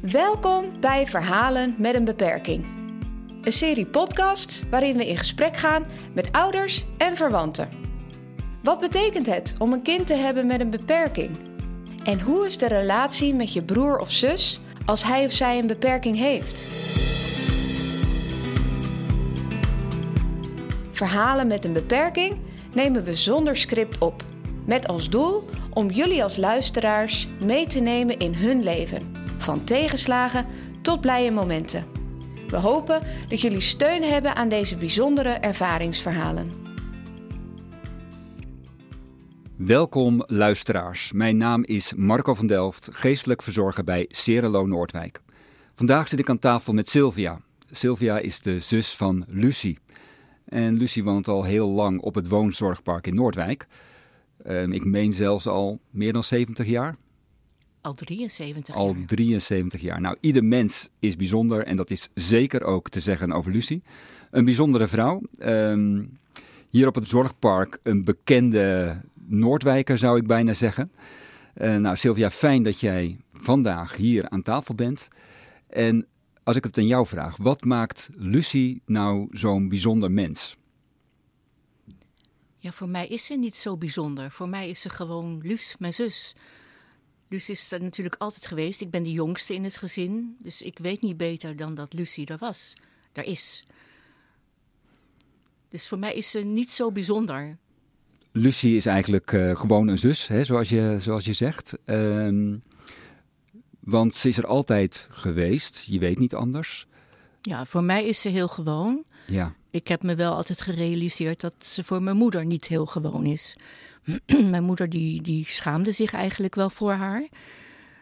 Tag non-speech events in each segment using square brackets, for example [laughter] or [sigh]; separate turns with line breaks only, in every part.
Welkom bij Verhalen met een beperking. Een serie podcasts waarin we in gesprek gaan met ouders en verwanten. Wat betekent het om een kind te hebben met een beperking? En hoe is de relatie met je broer of zus als hij of zij een beperking heeft? Verhalen met een beperking nemen we zonder script op. Met als doel om jullie als luisteraars mee te nemen in hun leven. Van tegenslagen tot blije momenten. We hopen dat jullie steun hebben aan deze bijzondere ervaringsverhalen.
Welkom luisteraars. Mijn naam is Marco van Delft, geestelijk verzorger bij Cerelo Noordwijk. Vandaag zit ik aan tafel met Sylvia. Sylvia is de zus van Lucie. En Lucie woont al heel lang op het woonzorgpark in Noordwijk. Ehm, ik meen zelfs al meer dan 70 jaar.
Al 73
Al
jaar.
73 jaar. Nou, ieder mens is bijzonder en dat is zeker ook te zeggen over Lucie. Een bijzondere vrouw. Ehm, hier op het zorgpark een bekende Noordwijker zou ik bijna zeggen. Eh, nou, Sylvia, fijn dat jij vandaag hier aan tafel bent. En als ik het aan jou vraag, wat maakt Lucie nou zo'n bijzonder mens?
Ja, voor mij is ze niet zo bijzonder. Voor mij is ze gewoon Luus, mijn zus. Luus is er natuurlijk altijd geweest. Ik ben de jongste in het gezin. Dus ik weet niet beter dan dat Lucie er was. Er is. Dus voor mij is ze niet zo bijzonder.
Lucie is eigenlijk eh, gewoon een zus, hè, zoals, je, zoals je zegt. Ehm, want ze is er altijd geweest, je weet niet anders.
Ja, voor mij is ze heel gewoon.
Ja,
Ik heb me wel altijd gerealiseerd dat ze voor mijn moeder niet heel gewoon is. [clears throat] mijn moeder die, die schaamde zich eigenlijk wel voor haar.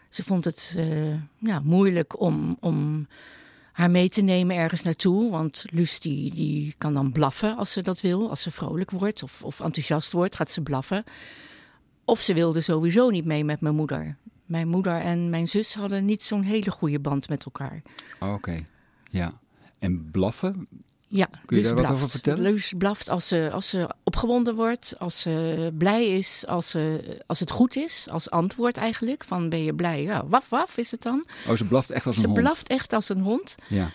Ze vond het eh, ja, moeilijk om, om haar mee te nemen ergens naartoe. Want Luus die, die kan dan blaffen als ze dat wil. Als ze vrolijk wordt of, of enthousiast wordt, gaat ze blaffen. Of ze wilde sowieso niet mee met mijn moeder. Mijn moeder en mijn zus hadden niet zo'n hele goede band met elkaar.
oké. Ja. En blaffen?
Ja,
Kun je daar wat
blaft.
over vertellen?
Luus blaft als ze, als ze opgewonden wordt, als ze blij is, als, ze, als het goed is, als antwoord eigenlijk. Van ben je blij? Ja, waf waf is het dan.
Oh, ze blaft echt als een
ze
hond.
blaft echt als een hond.
Ja.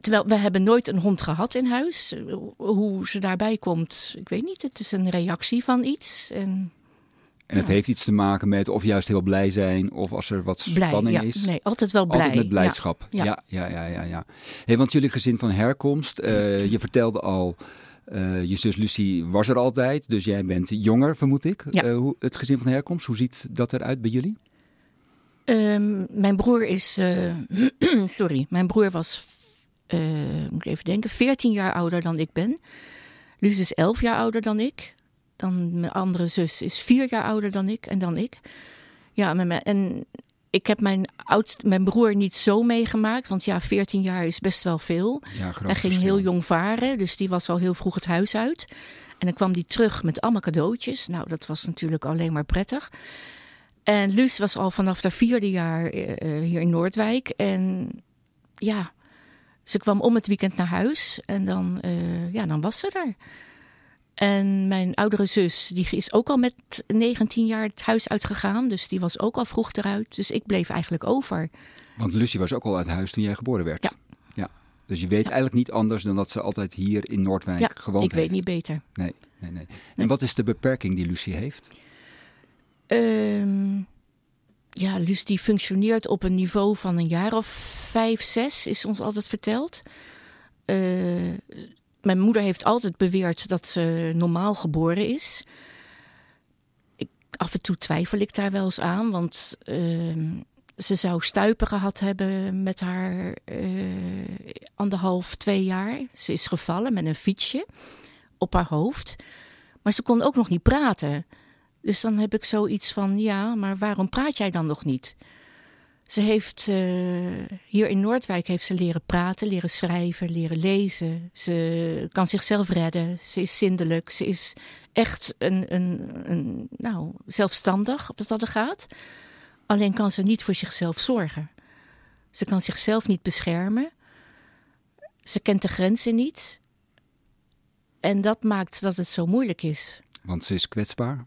Terwijl we hebben nooit een hond gehad in huis. Hoe ze daarbij komt, ik weet niet. Het is een reactie van iets. En
En het heeft iets te maken met of juist heel blij zijn of als er wat
blij,
spanning
ja.
is.
Nee, altijd wel blij.
Altijd met blijdschap. Ja,
Ja.
ja, ja, ja. Hey, want jullie gezin van herkomst, eh, je vertelde al, eh, je zus Lucie was er altijd, dus jij bent jonger, vermoed ik.
Ja.
Eh, hoe, het gezin van herkomst, hoe ziet dat eruit bij jullie?
Ehm, mijn broer is. [clears throat] sorry, mijn broer was. moet ik even denken. 14 jaar ouder dan ik ben. Luus is 11 jaar ouder dan ik. Dan mijn andere zus is 4 jaar ouder dan ik en dan ik. Ja, en ik heb mijn, oudst, mijn broer niet zo meegemaakt. Want ja, 14 jaar is best wel veel.
Ja,
Hij ging heel jong varen, dus die was al heel vroeg het huis uit. En dan kwam die terug met allemaal cadeautjes. Nou, dat was natuurlijk alleen maar prettig. En Luus was al vanaf haar vierde jaar eh, eh, hier in Noordwijk. En ja, ze kwam om het weekend naar huis. En dan, eh, ja, dan was ze er. En mijn oudere zus, die is ook al met 19 jaar het huis uitgegaan. Dus die was ook al vroeg eruit. Dus ik bleef eigenlijk over.
Want Lucie was ook al uit huis toen jij geboren werd.
Ja.
ja. Dus je weet eigenlijk niet anders dan dat ze altijd hier in Noordwijk
Ja,
gewoond
ik weet
heeft.
niet beter.
Nee, nee, nee. En wat is de beperking die Lucie heeft?
Ehm, ja, die functioneert op een niveau van een jaar of vijf, zes, is ons altijd verteld. Eh, mijn moeder heeft altijd beweerd dat ze normaal geboren is. Ik, af en toe twijfel ik daar wel eens aan, want ehm, ze zou stuipen gehad hebben met haar eh, anderhalf, twee jaar. Ze is gevallen met een fietsje op haar hoofd. Maar ze kon ook nog niet praten. Dus dan heb ik zoiets van, ja, maar waarom praat jij dan nog niet? Ze heeft eh, hier in Noordwijk heeft ze leren praten, leren schrijven, leren lezen. Ze kan zichzelf redden. Ze is zindelijk. Ze is echt een, een, een nou, zelfstandig op dat dat er gaat. Alleen kan ze niet voor zichzelf zorgen. Ze kan zichzelf niet beschermen. Ze kent de grenzen niet. En dat maakt dat het zo moeilijk is.
Want ze is kwetsbaar?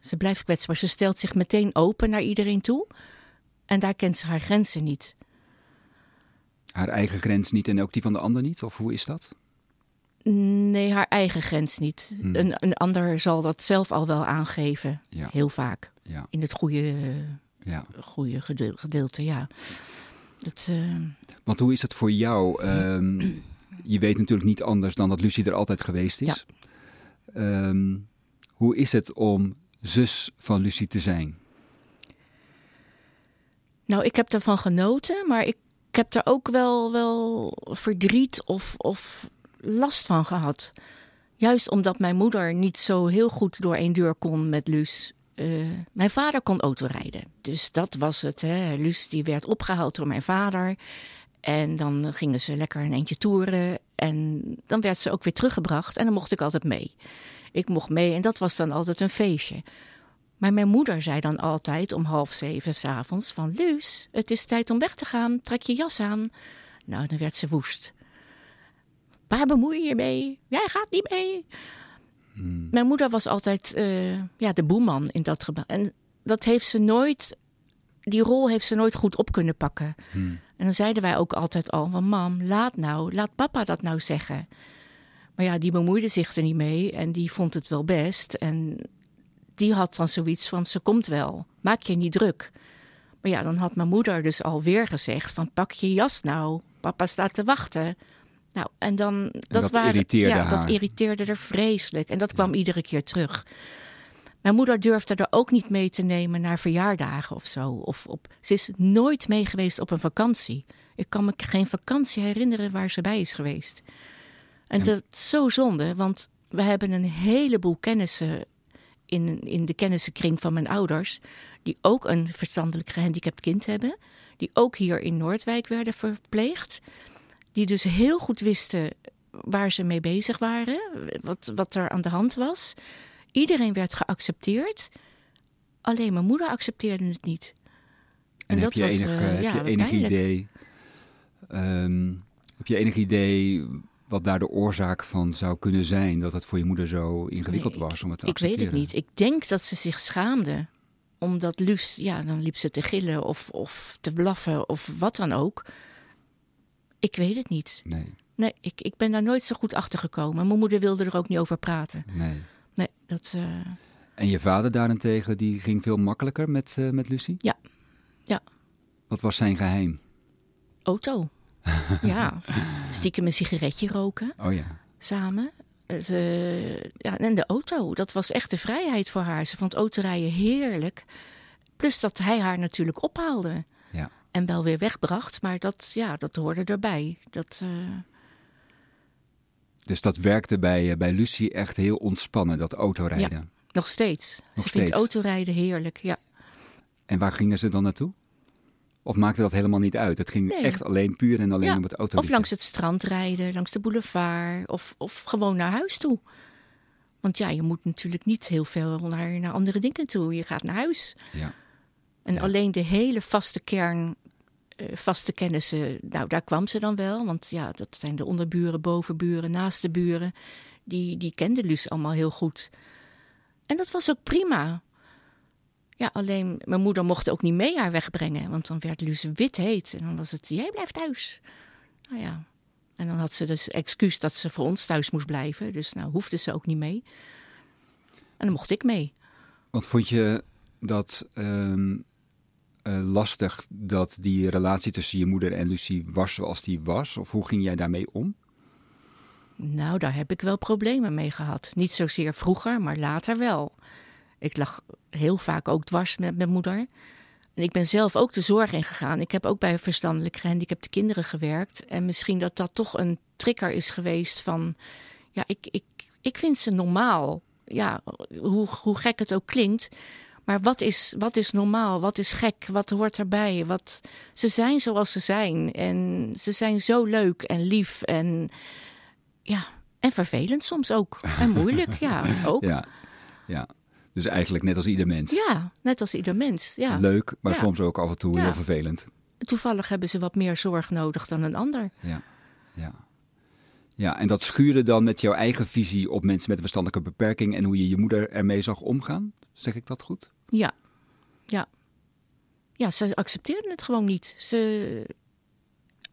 Ze blijft kwetsbaar. Ze stelt zich meteen open naar iedereen toe. En daar kent ze haar grenzen niet.
Haar eigen grens niet en ook die van de ander niet? Of hoe is dat?
Nee, haar eigen grens niet.
Hmm.
Een, een ander zal dat zelf al wel aangeven.
Ja.
Heel vaak.
Ja,
In het goede,
ja.
goede gedeel- gedeelte, ja. Dat, eh,
Want hoe is het voor jou? Ehm, [clears throat] je weet natuurlijk niet anders dan dat Lucie er altijd geweest is. Ehm, hoe is het om zus van Lucie te zijn?
Nou, ik heb ervan genoten, maar ik, heb er ook wel, wel verdriet of, of last van gehad. Juist omdat mijn moeder niet zo heel goed door één deur kon met Luus. Eh, mijn vader kon autorijden. Dus dat was het. Hè. Luus die werd opgehaald door mijn vader. En dan gingen ze lekker een eentje toeren. En dan werd ze ook weer teruggebracht. En dan mocht ik altijd mee. Ik mocht mee en dat was dan altijd een feestje. Maar mijn moeder zei dan altijd om half zeven s'avonds van... Luus, het is tijd om weg te gaan, trek je jas aan. Nou, dan werd ze woest. Waar bemoei je je mee? Jij gaat niet mee. Mijn moeder was altijd eh, ja, de boeman in dat gebouw. En dat heeft ze nooit... Die rol heeft ze nooit goed op kunnen pakken. En dan zeiden wij ook altijd al van... Mam, laat nou, laat papa dat nou zeggen. Maar ja, die bemoeide zich er niet mee en die vond het wel best. En die had dan zoiets van, ze komt wel, maak je niet druk. Maar ja, dan had mijn moeder dus alweer gezegd van, pak je jas nou, papa staat te wachten. Nou, en dan, dat,
dat irriteerde
ja,
haar.
dat irriteerde er vreselijk. En dat kwam iedere keer terug. Mijn moeder durfde er ook niet mee te nemen naar verjaardagen of zo. Of op, ze is nooit mee geweest op een vakantie. Ik kan me geen vakantie herinneren waar ze bij is geweest. En dat is zo zonde, want we hebben een heleboel kennissen in, in de kennissenkring van mijn ouders, die ook een verstandelijk gehandicapt kind hebben, die ook hier in Noordwijk werden verpleegd, die dus heel goed wisten waar ze mee bezig waren, wat, wat er aan de hand was. Iedereen werd geaccepteerd, alleen mijn moeder accepteerde het niet.
En,
En
heb
dat
je
was,
enig,
eh,
heb
ja,
je enig
pijnlijk.
idee... ehm, heb je enig idee wat daar de oorzaak van zou kunnen zijn? Dat het voor je moeder zo ingewikkeld
Nee,
was om het te
Ik weet
accepteren?
het niet. Ik denk dat ze zich schaamde. Omdat Luus, ja, dan liep ze te gillen of, of te blaffen of wat dan ook. Ik weet het niet.
Nee,
Nee, ik, ik ben daar nooit zo goed achter gekomen. Mijn moeder wilde er ook niet over praten.
nee.
Nee, dat. eh,
En je vader daarentegen, die ging veel makkelijker met, eh, met Lucie?
Ja. Ja.
Wat was zijn geheim?
auto. [laughs] ja. Stiekem een sigaretje roken
Oh ja.
samen. Eh, Ze, ja, en de auto, dat was echt de vrijheid voor haar. Ze vond autorijden heerlijk. Plus dat hij haar natuurlijk ophaalde.
ja.
En wel weer wegbracht, maar dat, ja, dat hoorde erbij. Dat, eh,
Dus dat werkte bij, eh, bij Lucie echt heel ontspannen, dat autorijden.
nog steeds.
Nog
Ze vindt autorijden heerlijk, ja.
En waar gingen ze dan naartoe? Of maakte dat helemaal niet uit? Het ging
Nee.
echt alleen puur en alleen
Ja,
om het auto.
Of langs het strand rijden, langs de boulevard. Of, of gewoon naar huis toe. Want ja, je moet natuurlijk niet heel veel naar, naar andere dingen toe. Je gaat naar huis.
Ja.
En
Ja.
alleen de hele vaste kern, eh, vaste kennissen, nou daar kwam ze dan wel. Want ja, dat zijn de onderburen, bovenburen, naaste buren. Die, die kenden Luus allemaal heel goed. En dat was ook prima. Ja, alleen mijn moeder mocht ook niet mee haar wegbrengen. Want dan werd Luus wit heet. En dan was het, jij blijft thuis. Nou ja. En dan had ze dus excuus dat ze voor ons thuis moest blijven. Dus nou hoefde ze ook niet mee. En dan mocht ik mee.
Wat vond je dat ehm, eh, lastig dat die relatie tussen je moeder en Lucie was zoals die was? Of hoe ging jij daarmee om?
Nou, daar heb ik wel problemen mee gehad. Niet zozeer vroeger, maar later wel. Ik lag heel vaak ook dwars met mijn moeder. En ik ben zelf ook de zorg ingegaan. Ik heb ook bij verstandelijk gehandicapte kinderen gewerkt. En misschien dat dat toch een trigger is geweest van... Ja, ik, ik, ik vind ze normaal. Ja, hoe, hoe gek het ook klinkt. Maar wat is, wat is normaal? Wat is gek? Wat hoort erbij? Wat, ze zijn zoals ze zijn. En ze zijn zo leuk en lief en... Ja, en vervelend soms ook. En moeilijk, ja, [laughs] ook. Ja,
Ja, ja. Dus eigenlijk net als ieder mens.
net als ieder mens. Ja.
Leuk, maar
Ja.
soms ook af en toe
Ja.
heel vervelend.
Toevallig hebben ze wat meer zorg nodig dan een ander.
Ja, ja. Ja, en dat schuurde dan met jouw eigen visie op mensen met een verstandelijke beperking en hoe je je moeder ermee zag omgaan? Zeg ik dat goed?
Ja, ja. Ja, ze accepteerden het gewoon niet. Ze...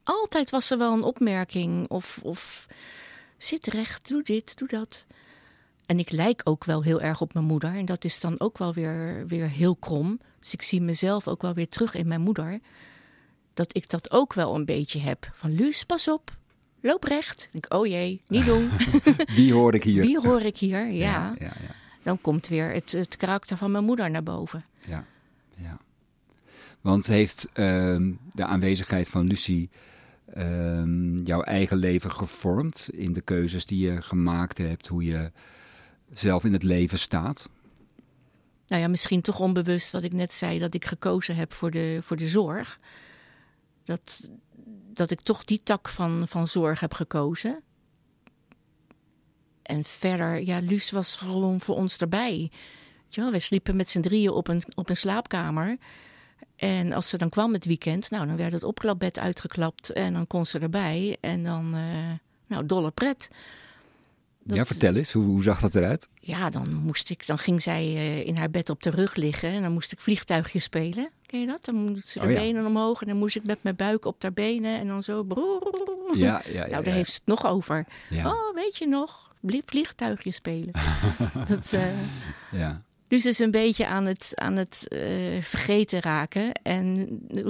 Altijd was er wel een opmerking of, of zit recht, doe dit, doe dat. En ik lijk ook wel heel erg op mijn moeder. En dat is dan ook wel weer, weer heel krom. Dus ik zie mezelf ook wel weer terug in mijn moeder. Dat ik dat ook wel een beetje heb. Van Luus, pas op. Loop recht. Ik, oh jee, niet doen. [laughs]
Wie hoor ik hier?
Wie hoor ik hier, ja.
ja, ja, ja.
Dan komt weer het, het karakter van mijn moeder naar boven.
Ja, ja. Want heeft ehm, de aanwezigheid van Lucie ehm, jouw eigen leven gevormd in de keuzes die je gemaakt hebt, hoe je zelf in het leven staat?
Nou ja, misschien toch onbewust wat ik net zei, dat ik gekozen heb voor de, voor de zorg. Dat, dat ik toch die tak van, van zorg heb gekozen. En verder, ja, Luus was gewoon voor ons erbij. Ja, wij sliepen met z'n drieën op een, op een slaapkamer. En als ze dan kwam het weekend, nou, dan werd het opklapbed uitgeklapt en dan kon ze erbij. En dan, uh, nou, dolle pret.
Dat, ja, vertel eens, hoe, hoe, zag dat eruit?
Ja, dan, moest ik, dan ging zij uh, in haar bed op de rug liggen en dan moest ik vliegtuigje spelen. Ken je dat? Dan moest ze de oh, ja. benen omhoog en dan moest ik met mijn buik op haar benen en dan zo.
Ja, ja, ja,
nou, daar heeft ze het nog over. Oh, weet je nog? Vliegtuigje spelen. [laughs] dat, uh, ja. Dus is een beetje aan het, aan het uh, vergeten raken. En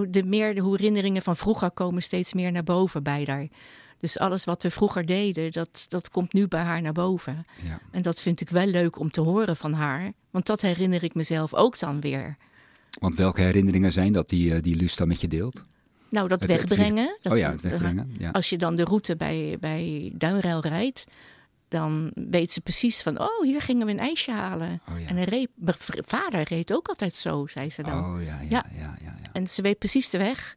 de meer, de herinneringen van vroeger komen steeds meer naar boven bij haar. Dus alles wat we vroeger deden, dat, dat komt nu bij haar naar boven. Ja. En dat vind ik wel leuk om te horen van haar. Want dat herinner ik mezelf ook dan weer.
Want welke herinneringen zijn dat die, die Luus dan met je deelt?
Nou, dat het wegbrengen. Dat
oh ja, het wegbrengen. Ja.
Als je dan de route bij, bij Duinruil rijdt, dan weet ze precies van, oh, hier gingen we een ijsje halen.
Oh, ja.
En een vader reed ook altijd zo, zei ze dan.
Oh ja, ja. ja, ja,
En ze weet precies de weg.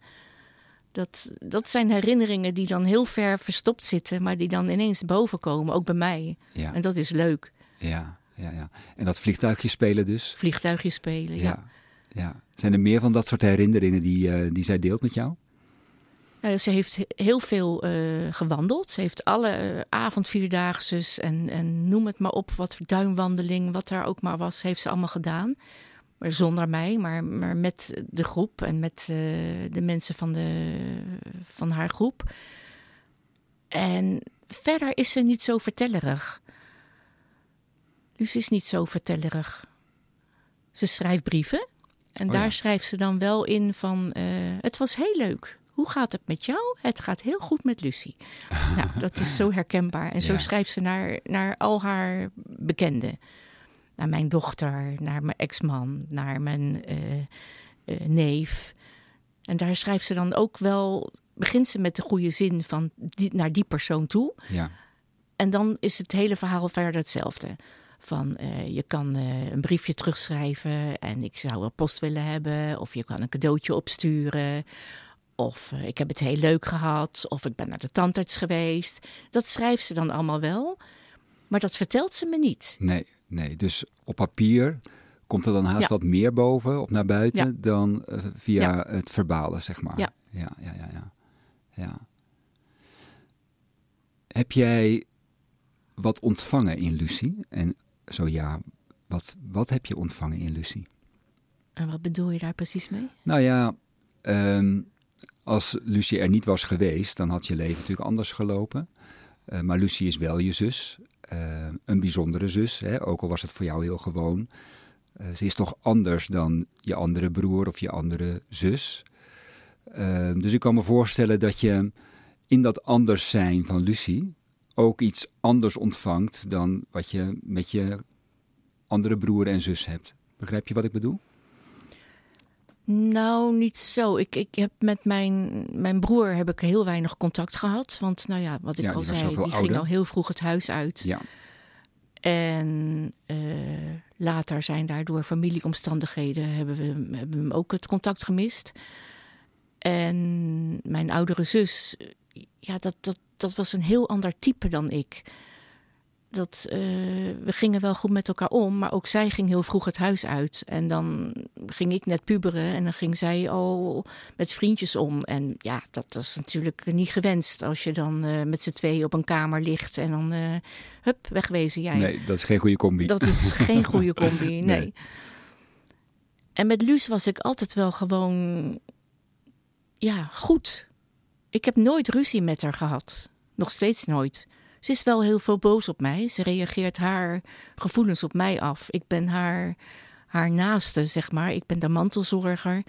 Dat, dat zijn herinneringen die dan heel ver verstopt zitten, maar die dan ineens boven komen, ook bij mij.
Ja.
En dat is leuk.
Ja, ja, ja. En dat vliegtuigje spelen dus?
Vliegtuigje spelen, ja.
ja. ja. Zijn er meer van dat soort herinneringen die, uh, die zij deelt met jou?
Nou, ze heeft heel veel uh, gewandeld. Ze heeft alle uh, avondvierdaagses en, en noem het maar op, wat duinwandeling, wat daar ook maar was, heeft ze allemaal gedaan. Maar zonder mij, maar, maar met de groep en met uh, de mensen van, de, van haar groep. En verder is ze niet zo vertellerig. Luus is niet zo vertellerig. Ze schrijft brieven. En
Oh
daar
ja.
schrijft ze dan wel in van... eh, het was heel leuk. Hoe gaat het met jou? Het gaat heel goed met Lucie. [laughs] nou, dat is zo herkenbaar. En zo
Ja.
schrijft ze naar, naar al haar bekenden. Naar mijn dochter, naar mijn ex-man, naar mijn eh, eh, neef. En daar schrijft ze dan ook wel... Begint ze met de goede zin van die, naar die persoon toe.
Ja.
En dan is het hele verhaal verder hetzelfde. Van eh, je kan een briefje terugschrijven en ik zou wel post willen hebben. Of je kan een cadeautje opsturen. Of ik heb het heel leuk gehad. Of ik ben naar de tandarts geweest. Dat schrijft ze dan allemaal wel. Maar dat vertelt ze me niet.
Nee, nee. Dus op papier komt er dan haast
Ja.
wat meer boven of naar buiten
Ja.
dan eh, via
Ja.
het verbalen, zeg maar.
Ja.
Ja, ja, ja, ja. ja. Heb jij wat ontvangen in Lucie? En zo ja, wat, wat heb je ontvangen in Lucie?
En wat bedoel je daar precies mee?
Nou ja, ehm, als Lucie er niet was geweest, dan had je leven natuurlijk anders gelopen. Eh, maar Lucie is wel je zus. Eh, een bijzondere zus, hè? ook al was het voor jou heel gewoon. Eh, ze is toch anders dan je andere broer of je andere zus. Ehm, dus ik kan me voorstellen dat je in dat anders zijn van Lucie ook iets anders ontvangt dan wat je met je andere broer en zus hebt. Begrijp je wat ik bedoel?
Nou, niet zo. Ik, ik heb met mijn, mijn broer heb ik heel weinig contact gehad. Want nou ja, wat ik
Ja,
al zei, die
ouder.
ging al heel vroeg het huis uit.
Ja.
En eh, later zijn daardoor familieomstandigheden hebben we, hebben we hem ook het contact gemist. En mijn oudere zus, ja, dat, dat, dat was een heel ander type dan ik. Dat eh, we gingen wel goed met elkaar om, maar ook zij ging heel vroeg het huis uit. En dan ging ik net puberen en dan ging zij al met vriendjes om. En ja, dat is natuurlijk niet gewenst als je dan uh, met z'n tweeën op een kamer ligt en dan, uh, hup, wegwezen jij.
Nee, dat is geen goede combi.
Dat is geen [laughs] goede combi, nee. nee. En met Luus was ik altijd wel gewoon, ja, goed. Ik heb nooit ruzie met haar gehad. Nog steeds nooit. Ze is wel heel veel boos op mij. Ze reageert haar gevoelens op mij af. Ik ben haar, haar naaste, zeg maar. Ik ben de mantelzorger.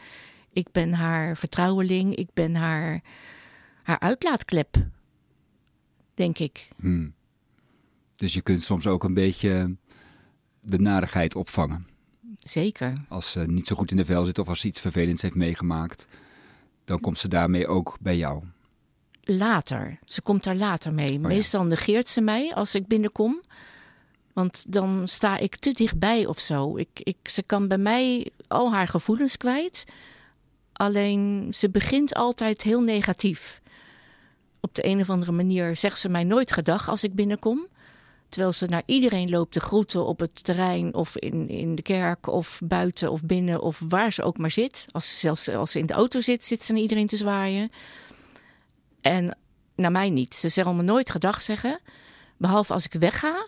Ik ben haar vertrouweling. Ik ben haar, haar uitlaatklep, denk ik.
Hmm. Dus je kunt soms ook een beetje de narigheid opvangen.
Zeker.
Als ze niet zo goed in de vel zit of als ze iets vervelends heeft meegemaakt, dan komt ze daarmee ook bij jou
later. Ze komt daar later mee.
Oh, ja.
Meestal negeert ze mij als ik binnenkom. Want dan sta ik te dichtbij of zo. Ik, ik, ze kan bij mij al haar gevoelens kwijt. Alleen ze begint altijd heel negatief. Op de een of andere manier zegt ze mij nooit gedag als ik binnenkom. Terwijl ze naar iedereen loopt te groeten op het terrein of in, in de kerk of buiten of binnen of waar ze ook maar zit. Als, zelfs als ze in de auto zit, zit ze naar iedereen te zwaaien. En naar mij niet. Ze zeggen me nooit gedag zeggen. Behalve als ik wegga.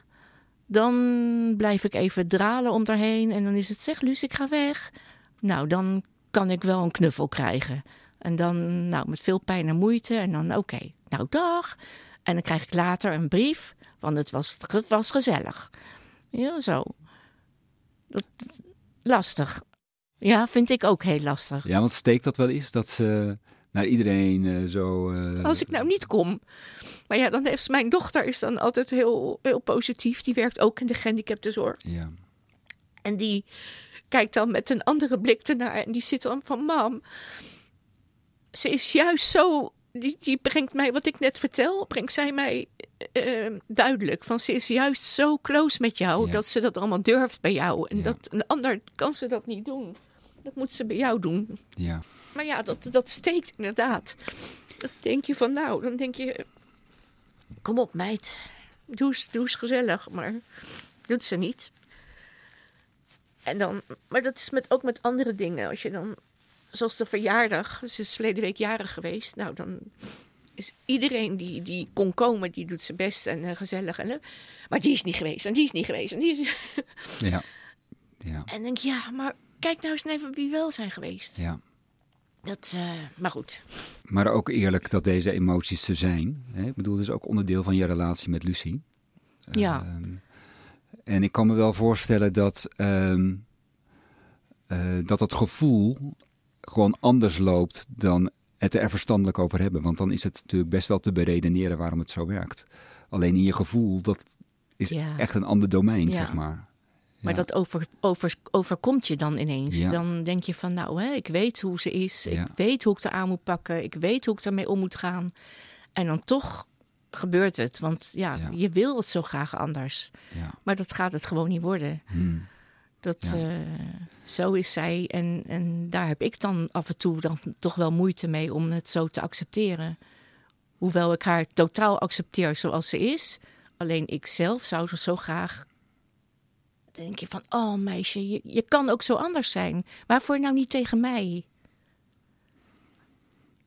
Dan blijf ik even dralen om daarheen. En dan is het zeg, Luus, ik ga weg. Nou, dan kan ik wel een knuffel krijgen. En dan, nou, met veel pijn en moeite. En dan, oké, nou, dag. En dan krijg ik later een brief. Want het was, het was gezellig. Ja, zo. Dat, lastig. Ja, vind ik ook heel lastig.
Ja, want steekt dat wel eens? Dat ze naar iedereen uh, zo. Uh...
Als ik nou niet kom. Maar ja, dan heeft mijn dochter is dan altijd heel, heel positief. Die werkt ook in de gehandicaptenzorg.
Ja.
En die kijkt dan met een andere blik ernaar. En die zit dan van: Mam, ze is juist zo. Die, die brengt mij, wat ik net vertel, brengt zij mij uh, duidelijk. Van ze is juist zo close met jou. Ja. Dat ze dat allemaal durft bij jou. En
Ja.
dat een ander kan ze dat niet doen. Dat moet ze bij jou doen.
Ja.
Maar ja, dat, dat steekt inderdaad. Dan denk je van, nou, dan denk je... Kom op, meid. Doe eens, doe eens gezellig. Maar doet ze niet. En dan... Maar dat is met, ook met andere dingen. Als je dan... Zoals de verjaardag. Ze is verleden week jarig geweest. Nou, dan is iedereen die, die kon komen, die doet zijn best en uh, gezellig. En, maar die is niet geweest en die is niet geweest. En, die is...
Ja. [laughs] Ja.
en denk je, ja, maar kijk nou eens even wie wel zijn geweest.
ja.
Dat, uh, maar goed.
Maar ook eerlijk dat deze emoties er zijn. Hè? Ik bedoel, dat is ook onderdeel van je relatie met Lucie.
Ja.
Uh, en ik kan me wel voorstellen dat, uh, dat het gevoel gewoon anders loopt dan het er verstandelijk over hebben. Want dan is het natuurlijk best wel te beredeneren waarom het zo werkt. Alleen in je gevoel, dat is
Ja.
echt een ander domein,
Ja.
zeg maar.
Maar dat over, over, overkomt je dan ineens. Dan denk je van, nou, hè, ik weet hoe ze is. Ik weet hoe ik er aan moet pakken. Ik weet hoe ik ermee om moet gaan. En dan toch gebeurt het. Want ja,
Ja.
je wil het zo graag anders.
Ja.
Maar dat gaat het gewoon niet worden.
Hmm.
Dat,
Ja.
eh, zo is zij. En, en daar heb ik dan af en toe dan toch wel moeite mee om het zo te accepteren. Hoewel ik haar totaal accepteer zoals ze is. Alleen ik zelf zou er zo graag. Dan denk je van, oh meisje, je, je kan ook zo anders zijn. Waarvoor nou niet tegen mij?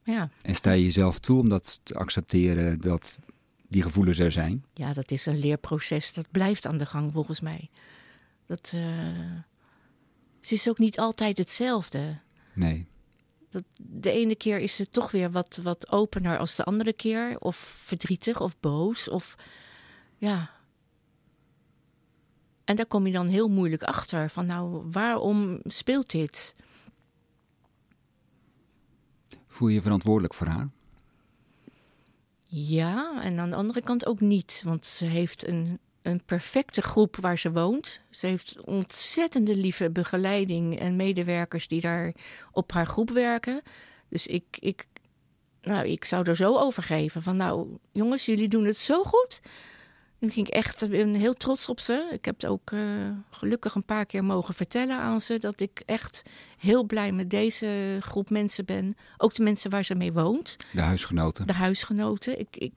Ja,
En sta je jezelf toe om dat te accepteren dat die gevoelens er zijn?
ja, dat is een leerproces. Dat blijft aan de gang volgens mij. Dat, eh, ze is ook niet altijd hetzelfde.
Nee.
Dat, de ene keer is ze toch weer wat, wat opener als de andere keer. Of verdrietig of boos. Of ja. En daar kom je dan heel moeilijk achter. Van nou, waarom speelt dit?
Voel je je verantwoordelijk voor haar?
Ja, en aan de andere kant ook niet. Want ze heeft een, een perfecte groep waar ze woont. Ze heeft ontzettende lieve begeleiding en medewerkers die daar op haar groep werken. Dus ik, ik, nou, ik zou er zo over geven. Van nou, jongens, jullie doen het zo goed. Nu ging ik echt, ik ben heel trots op ze. Ik heb het ook eh, gelukkig een paar keer mogen vertellen aan ze dat ik echt heel blij met deze groep mensen ben. Ook de mensen waar ze mee woont
De huisgenoten?
de huisgenoten. Ik, ik,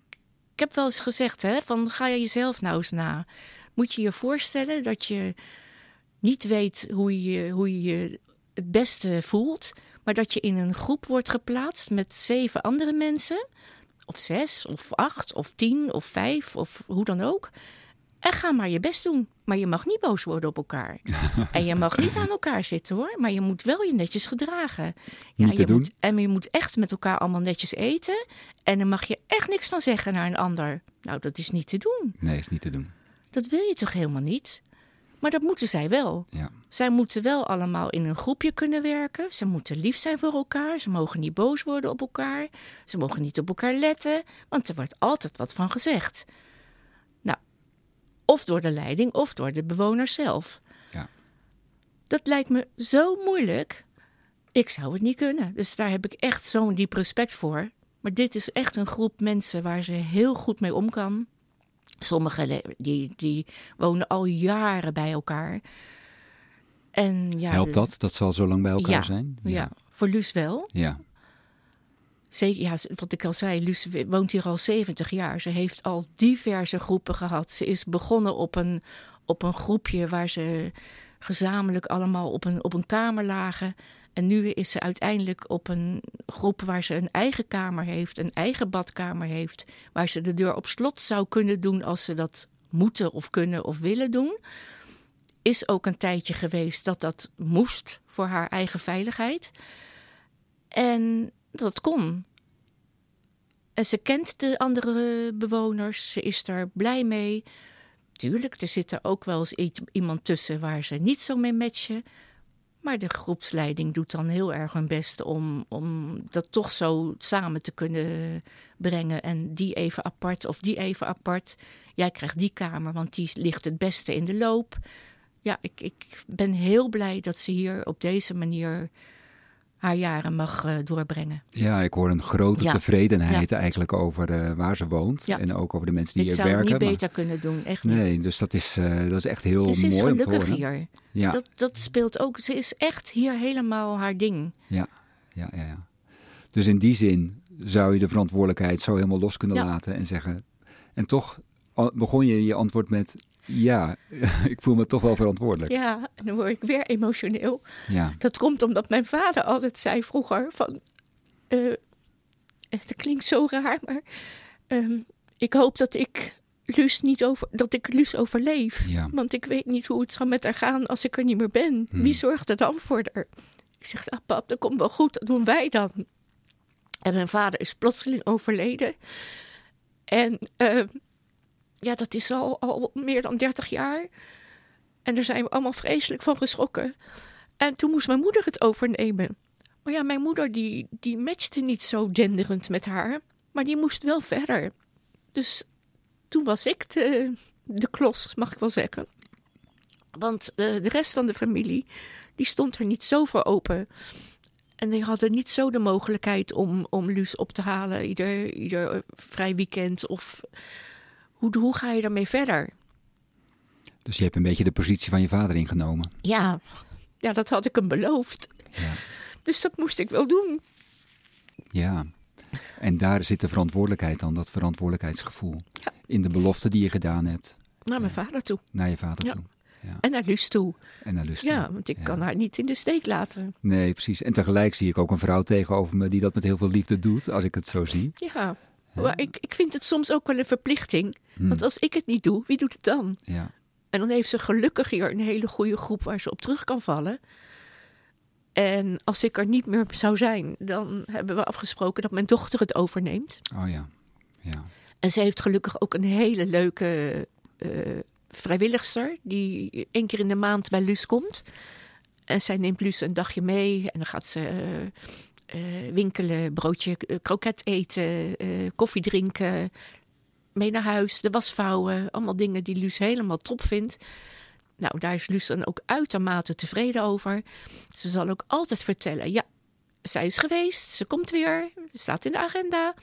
ik heb wel eens gezegd, hè, van ga je jezelf nou eens na. Moet je je voorstellen dat je niet weet hoe je hoe je het beste voelt, maar dat je in een groep wordt geplaatst met zeven andere mensen, of zes, of acht, of tien, of vijf, of hoe dan ook. En ga maar je best doen. Maar je mag niet boos worden op elkaar. [laughs] en je mag niet aan elkaar zitten hoor. Maar je moet wel je netjes gedragen.
Ja,
je moet, en je moet echt met elkaar allemaal netjes eten. En dan mag je echt niks van zeggen naar een ander. Nou, dat is niet te doen.
Nee, is niet te doen.
Dat wil je toch helemaal niet? Maar dat moeten zij wel.
Ja.
Zij moeten wel allemaal in een groepje kunnen werken. Ze moeten lief zijn voor elkaar. Ze mogen niet boos worden op elkaar. Ze mogen niet op elkaar letten, want er wordt altijd wat van gezegd. Nou, of door de leiding of door de bewoners zelf.
Ja.
Dat lijkt me zo moeilijk. Ik zou het niet kunnen. Dus daar heb ik echt zo'n diep respect voor. Maar dit is echt een groep mensen waar ze heel goed mee om kan. Sommigen die, die wonen al jaren bij elkaar. En ja,
Helpt dat, dat ze al zo lang bij elkaar
ja,
zijn?
Ja. voor Luus wel.
Ja.
Zeker, ja, wat ik al zei, Luus woont hier al 70 jaar. Ze heeft al diverse groepen gehad. Ze is begonnen op een, op een groepje waar ze gezamenlijk allemaal op een, op een kamer lagen. En nu is ze uiteindelijk op een groep waar ze een eigen kamer heeft, een eigen badkamer heeft, waar ze de deur op slot zou kunnen doen als ze dat moeten of kunnen of willen doen. Is ook een tijdje geweest dat dat moest voor haar eigen veiligheid. En dat kon. En ze kent de andere bewoners, ze is daar blij mee. Tuurlijk, er zit er ook wel eens iemand tussen waar ze niet zo mee matchen. Maar de groepsleiding doet dan heel erg hun best om, om dat toch zo samen te kunnen brengen. En die even apart of die even apart. Jij krijgt die kamer, want die ligt het beste in de loop. Ja, ik, ik ben heel blij dat ze hier op deze manier haar jaren mag uh, doorbrengen.
Ja, ik hoor een grote ja. tevredenheid ja. eigenlijk over uh, waar ze woont. En ook over de mensen die
ik
hier werken.
Ik zou het niet
maar...
beter kunnen doen, echt
nee,
niet.
dus dat is, uh, dat is echt heel
ze
mooi
is
om te
gelukkig hier.
Ja.
Dat, dat speelt ook. Ze is echt hier helemaal haar ding.
Ja, ja, ja. ja. Dus in die zin zou je de verantwoordelijkheid zo helemaal los kunnen laten en zeggen... En toch begon je je antwoord met... Ja, [laughs] ik voel me toch wel verantwoordelijk.
Ja, en dan word ik weer emotioneel.
Ja.
Dat komt omdat mijn vader altijd zei vroeger van... Uh, het klinkt zo raar, maar uh, ik hoop dat ik Luus niet over, dat ik Luus overleef.
Ja.
Want ik weet niet hoe het zal met haar gaan als ik er niet meer ben.
Hmm.
Wie zorgt er dan voor haar? Ik zeg, nou pap, dat komt wel goed, dat doen wij dan. En mijn vader is plotseling overleden. En uh, ja, dat is al, meer dan 30 jaar. En daar zijn we allemaal vreselijk van geschrokken. En toen moest mijn moeder het overnemen. Maar ja, mijn moeder die, die matchte niet zo denderend met haar. Maar die moest wel verder. Dus toen was ik de, de klos, mag ik wel zeggen. Want de, de rest van de familie, die stond er niet zo voor open. En die hadden niet zo de mogelijkheid om, om Luus op te halen ieder, ieder vrij weekend. Of hoe, hoe ga je daarmee verder?
Dus je hebt een beetje de positie van je vader ingenomen.
Ja, ja dat had ik hem beloofd.
Ja.
Dus dat moest ik wel doen.
Ja, en daar zit de verantwoordelijkheid dan, dat verantwoordelijkheidsgevoel.
Ja.
In de belofte die je gedaan hebt.
Naar mijn vader toe.
Naar je vader
Ja.
toe. Ja.
En naar Luus toe.
En naar Lust
Ja,
toe.
want ik
Ja.
kan haar niet in de steek laten.
Nee, precies. En tegelijk zie ik ook een vrouw tegenover me die dat met heel veel liefde doet, als ik het zo zie.
Ja, maar ik, ik vind het soms ook wel een verplichting.
Hmm.
Want als ik het niet doe, wie doet het dan?
Ja.
En dan heeft ze gelukkig hier een hele goede groep waar ze op terug kan vallen. En als ik er niet meer zou zijn, dan hebben we afgesproken dat mijn dochter het overneemt.
Oh ja. Ja.
En ze heeft gelukkig ook een hele leuke eh, vrijwilligster die één keer in de maand bij Luus komt. En zij neemt Luus een dagje mee en dan gaat ze eh, winkelen, broodje eh, kroket eten, eh, koffie drinken, mee naar huis, de was vouwen. Allemaal dingen die Luus helemaal top vindt. Nou, daar is Luus dan ook uitermate tevreden over. Ze zal ook altijd vertellen, ja, zij is geweest, ze komt weer, staat in de agenda.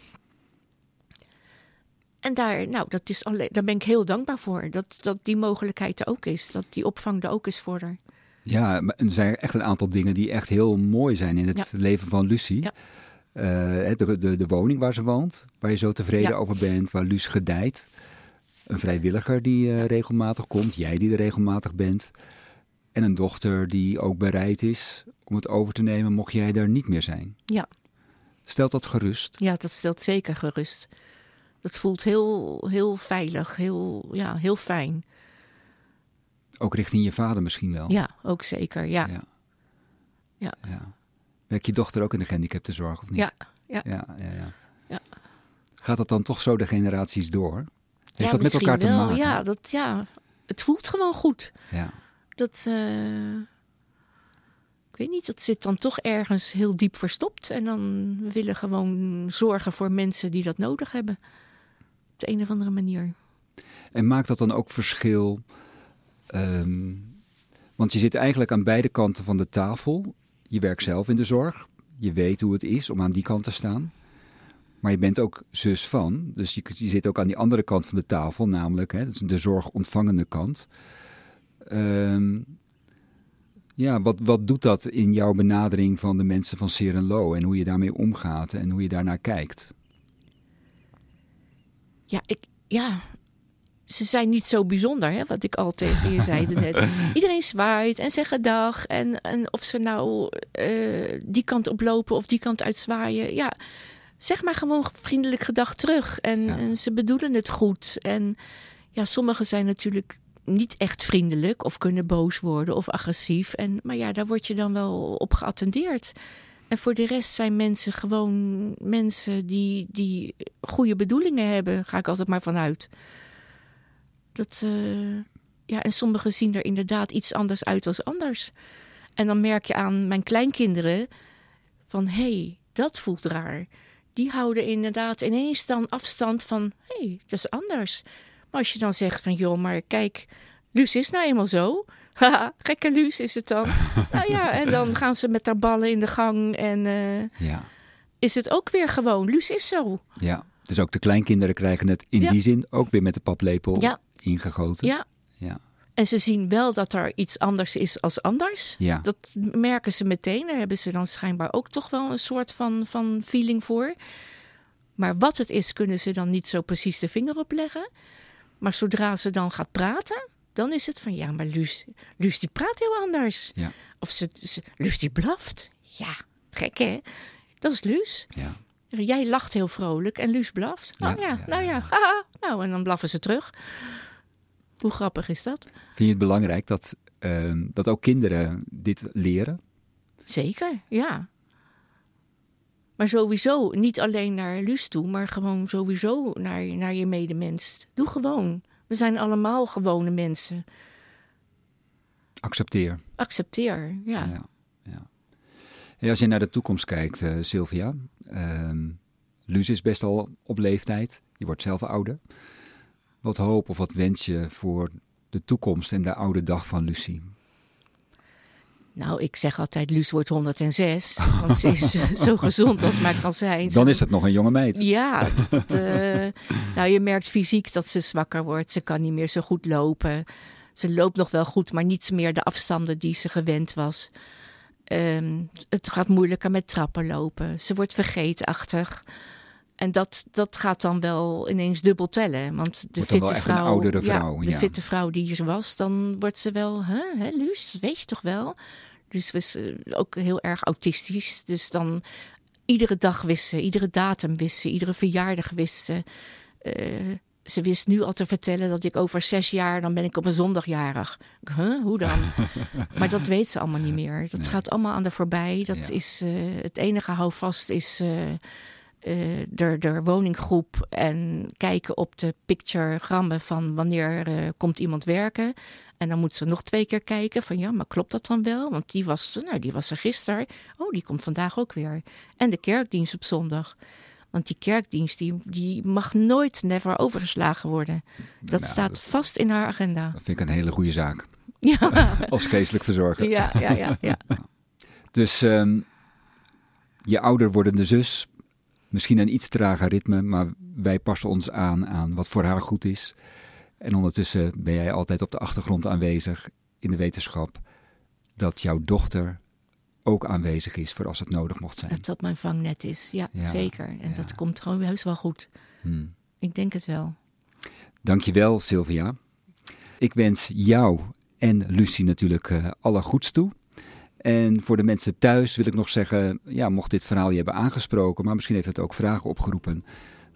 En daar, nou, dat is alleen, ben ik heel dankbaar voor. Dat, dat die mogelijkheid er ook is. Dat die opvang er ook is voor haar.
Ja, maar er zijn echt een aantal dingen die echt heel mooi zijn in het
Ja.
leven van Lucie.
Ja.
Uh, de, de, de, woning waar ze woont, waar je zo tevreden
Ja.
over bent, waar Luus gedijt. Een vrijwilliger die eh, regelmatig komt, jij die er regelmatig bent. En een dochter die ook bereid is om het over te nemen mocht jij er niet meer zijn.
Ja.
Stelt dat gerust?
Ja, dat stelt zeker gerust. Dat voelt heel, heel veilig, heel, ja, heel fijn.
Ook richting je vader misschien wel?
Ja, ook zeker. Ja,
Ja.
Ja.
ja. Werkt je dochter ook in de gehandicaptenzorg of niet?
Ja, ja.
ja, ja, ja.
Ja.
Gaat dat dan toch zo de generaties door? Heeft
ja,
dat met elkaar te maken?
Ja, dat, ja, het voelt gewoon goed.
Ja.
Dat, eh, ik weet niet, dat zit dan toch ergens heel diep verstopt. En dan we willen gewoon zorgen voor mensen die dat nodig hebben. Op de een of andere manier.
En maakt dat dan ook verschil? Ehm, want je zit eigenlijk aan beide kanten van de tafel. Je werkt zelf in de zorg. Je weet hoe het is om aan die kant te staan. Maar je bent ook zus van. Dus je, zit ook aan die andere kant van de tafel, namelijk hè, de zorgontvangende kant. Ehm, ja, wat, wat doet dat in jouw benadering van de mensen van Serenlo en hoe je daarmee omgaat en hoe je daarnaar kijkt?
Ja, ik, ja, ze zijn niet zo bijzonder, hè, wat ik al tegen je zei net. [laughs] Iedereen zwaait en zegt dag. En, en of ze nou eh, die kant oplopen of die kant uitzwaaien. Ja, zeg maar gewoon vriendelijk gedag terug. En,
Ja.
en ze bedoelen het goed. En ja, sommigen zijn natuurlijk niet echt vriendelijk of kunnen boos worden of agressief. En, maar ja, daar word je dan wel op geattendeerd. En voor de rest zijn mensen gewoon mensen die, die goede bedoelingen hebben, ga ik altijd maar vanuit. Dat, eh, ja, en sommigen zien er inderdaad iets anders uit als anders. En dan merk je aan mijn kleinkinderen van hé, hey, dat voelt raar. Die houden inderdaad ineens dan afstand van hé, hey, dat is anders. Maar als je dan zegt van joh, maar kijk, Luus is nou eenmaal zo. [laughs] Haha, gekke Luus is het dan. [laughs] nou ja, en dan gaan ze met haar ballen in de gang en eh,
Ja,
is het ook weer gewoon. Luus is zo.
ja. Dus ook de kleinkinderen krijgen het in
Ja.
die zin ook weer met de paplepel
Ja.
Ingegoten.
Ja.
Ja.
En ze zien wel dat er iets anders is als anders.
Ja.
Dat merken ze meteen. Daar hebben ze dan schijnbaar ook toch wel een soort van, van feeling voor. Maar wat het is, kunnen ze dan niet zo precies de vinger op leggen. Maar zodra ze dan gaat praten, dan is het van ja, maar Luus, Luus die praat heel anders.
Ja.
Of ze, ze, Luus die blaft. Ja, gek hè? Dat is Luus.
Ja.
Jij lacht heel vrolijk en Luus blaft. Oh ja,
ja,
nou ja,
ja.
haha. Nou, en dan blaffen ze terug. Hoe grappig is dat?
Vind je het belangrijk dat, ehm, dat ook kinderen dit leren?
Zeker, ja. Maar sowieso, niet alleen naar Luus toe, maar gewoon sowieso naar, naar je medemens. Doe gewoon. We zijn allemaal gewone mensen.
Accepteer.
Accepteer, ja.
Ja, ja. Hey, als je naar de toekomst kijkt, eh, Sylvia. ehm Luus is best al op leeftijd. Je wordt zelf ouder. Wat hoop of wat wens je voor de toekomst en de oude dag van Lucie?
Nou, ik zeg altijd, Luus wordt 106. Want ze is [laughs] zo gezond als maar kan zijn.
Dan is het nog een jonge meid.
Ja, eh, nou je merkt fysiek dat ze zwakker wordt. Ze kan niet meer zo goed lopen. Ze loopt nog wel goed, maar niet meer de afstanden die ze gewend was. Ehm, het gaat moeilijker met trappen lopen. Ze wordt vergeetachtig. En dat, dat gaat dan wel ineens dubbel tellen. Want de
Wordt
fitte
echt een
vrouw,
oudere vrouw,
Ja, de
ja.
fitte vrouw die ze was, dan wordt ze wel, hè, hè Luus, dat weet je toch wel? Luus was eh, ook heel erg autistisch. Dus dan iedere dag wist ze, iedere datum wist ze, iedere verjaardag wist ze. Eh, ze wist nu al te vertellen dat ik over zes jaar, dan ben ik op een zondagjarig. Huh, hoe dan? [laughs] maar dat weet ze allemaal niet meer. Dat
Nee.
gaat allemaal aan de voorbij. Dat
Ja.
is, eh, het enige houvast is eh, de, de woninggroep en kijken op de pictogrammen van wanneer eh, komt iemand werken. En dan moet ze nog twee keer kijken van ja, maar klopt dat dan wel? Want die was, nou, die was er gisteren. Oh, die komt vandaag ook weer. En de kerkdienst op zondag. Want die kerkdienst die, die mag nooit, never overgeslagen worden. Dat
Nou,
staat
dat-
vast in haar agenda.
Dat vind ik een hele goede zaak.
Ja, [laughs]
Als geestelijk verzorger.
ja, ja, ja. ja.
Dus ehm, je ouder wordende zus, misschien een iets trager ritme, maar wij passen ons aan aan wat voor haar goed is. En ondertussen ben jij altijd op de achtergrond aanwezig in de wetenschap dat jouw dochter ook aanwezig is voor als het nodig mocht zijn.
Dat dat mijn vangnet is, ja,
Ja,
zeker. En
ja.
dat komt gewoon heus wel goed.
Hmm.
Ik denk het wel.
Dankjewel, Sylvia. Ik wens jou en Lucie natuurlijk eh, alle goeds toe. En voor de mensen thuis wil ik nog zeggen, ja, mocht dit verhaal je hebben aangesproken, maar misschien heeft het ook vragen opgeroepen,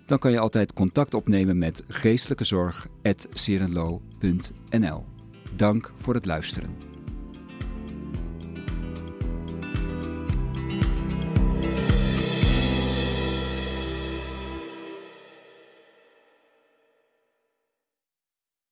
dan kan je altijd contact opnemen met geestelijkezorg.serenlo.nl. Dank voor het luisteren.